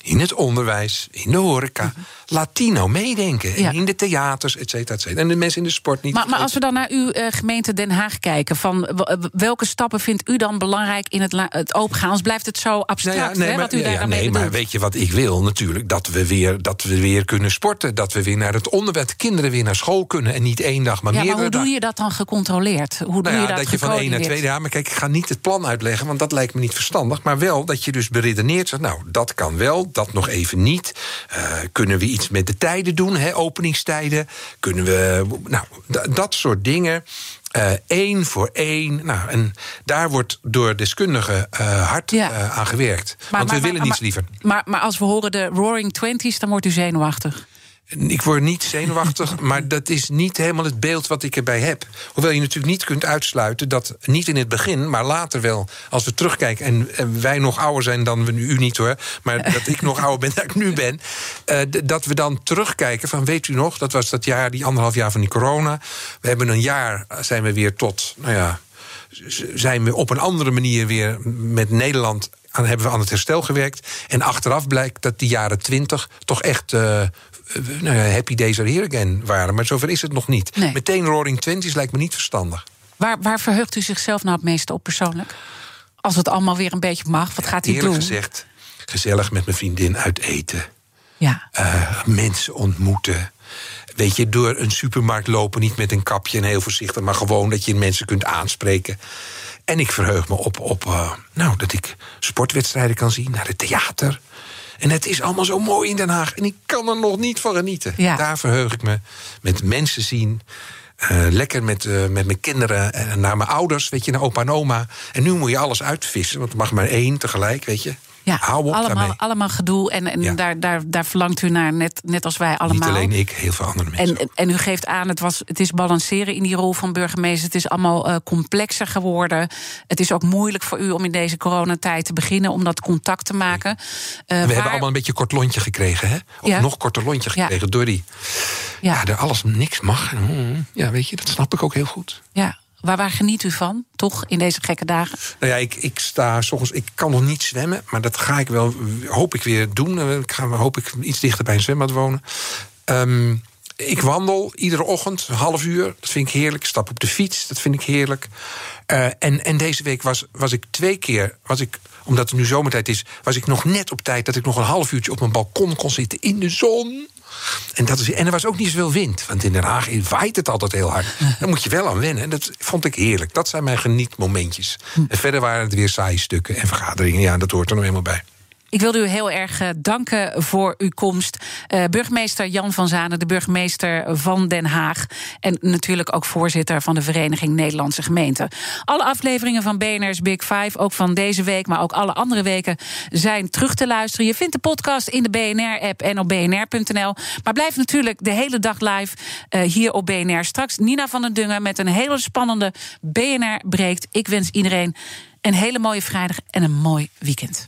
in het onderwijs, in de horeca. Mm Latino meedenken. In de theaters, et cetera, et cetera. En de mensen in de sport niet. Maar, maar als we dan naar uw uh, gemeente Den Haag kijken, van welke stappen vindt u dan belangrijk in het, het opengaan? Anders blijft het zo abstract. Nou ja, nee, hè, wat u daar ja, nee, maar weet je wat ik wil natuurlijk? Dat we, weer, dat we weer kunnen sporten. Dat we weer naar het onderwijs, kinderen weer naar school kunnen. En niet één dag, maar ja, meerdere maar hoe doe je dat dan gecontroleerd? Hoe doe nou je dat, dat je van één naar twee jaar. Maar kijk, ik ga niet het plan uitleggen, want dat lijkt me niet verstandig. Maar wel dat je dus beredeneert zegt, nou, dat kan wel, dat nog even niet. Uh, kunnen we iets met de tijden doen, hè, openingstijden? Kunnen we. Nou, dat soort dingen. Eén uh, voor één. Nou, en daar wordt door deskundigen uh, hard ja. uh, aan gewerkt. Maar, Want we willen niets liever. Maar, maar als we horen de Roaring Twenties, dan wordt u zenuwachtig. Ik word niet zenuwachtig, [LAUGHS] maar dat is niet helemaal het beeld wat ik erbij heb. Hoewel je natuurlijk niet kunt uitsluiten dat, niet in het begin, maar later wel, als we terugkijken en, wij nog ouder zijn dan we nu, u niet hoor, maar dat ik nog ouder ben dan ik nu ben, uh, dat we dan terugkijken van, weet u nog, dat was dat jaar, die anderhalf jaar van die corona. We hebben een jaar, zijn we weer tot, nou ja, zijn we op een andere manier weer met Nederland aan, hebben we aan het herstel gewerkt. En achteraf blijkt dat die jaren twintig toch echt uh, nou ja, happy days are here again waren. Maar zover is het nog niet. Meteen Roaring Twenties lijkt me niet verstandig. Waar, waar verheugt u zichzelf nou het meeste op persoonlijk? Als het allemaal weer een beetje mag, wat gaat Eerlijk doen? gezegd, gezellig met mijn vriendin uit eten. Ja. Eh, mensen ontmoeten. Weet je, door een supermarkt lopen, niet met een kapje en heel voorzichtig, maar gewoon dat je mensen kunt aanspreken. En ik verheug me op, op eh, nou, dat ik sportwedstrijden kan zien, naar het theater. En het is allemaal zo mooi in Den Haag. En ik kan er nog niet van genieten. Ja. Daar verheug ik me. Met mensen zien. eh, lekker met, eh, met mijn kinderen en naar mijn ouders, weet je, naar opa en oma. En nu moet je alles uitvissen, want er mag maar één tegelijk, weet je. Ja, Hou op allemaal, daarmee. allemaal gedoe. En, en Ja. daar, daar, daar verlangt u naar, net, net als wij allemaal. Niet alleen ik, heel veel andere mensen. En, en u geeft aan, het, was, het is balanceren in die rol van burgemeester. Het is allemaal eh, complexer geworden. Het is ook moeilijk voor u om in deze coronatijd te beginnen, om dat contact te maken. Eh, We waar- hebben allemaal een beetje kort lontje gekregen, hè? Of Ja. nog korter lontje gekregen door die. Ja. Er alles niks mag. Mm, Ja, weet je, dat snap ik ook heel goed. Ja, waar, waar geniet u van, toch, in deze gekke dagen? Nou ja, ik, ik sta soms, ik kan nog niet zwemmen, maar dat ga ik wel, hoop ik weer doen. Eh, Ik ga hoop ik iets dichter bij een zwembad wonen. Ehm, ik wandel iedere ochtend, een half uur. Dat vind ik heerlijk. Ik stap op de fiets, dat vind ik heerlijk. Eh, en, en deze week was, was ik twee keer, was ik, omdat het nu zomertijd is, was ik nog net op tijd dat ik nog een half uurtje op mijn balkon kon zitten in de zon. En, dat is, en er was ook niet zoveel wind. Want in Den Haag waait het altijd heel hard. Daar moet je wel aan wennen. Dat vond ik heerlijk. Dat zijn mijn genietmomentjes. En verder waren het weer saaie stukken en vergaderingen. Ja, dat hoort er nog helemaal bij. Ik wilde u heel erg eh, danken voor uw komst. Eh, burgemeester Jan van Zanen, de burgemeester van Den Haag. En natuurlijk ook voorzitter van de Vereniging Nederlandse Gemeenten. Alle afleveringen van BNR's Big Five, ook van deze week, maar ook alle andere weken, zijn terug te luisteren. Je vindt de podcast in de BNR-app en op bnr.nl. Maar blijf natuurlijk de hele dag live eh, hier op BNR. Straks Nina van den Dungen met een hele spannende BNR breekt. Ik wens iedereen een hele mooie vrijdag en een mooi weekend.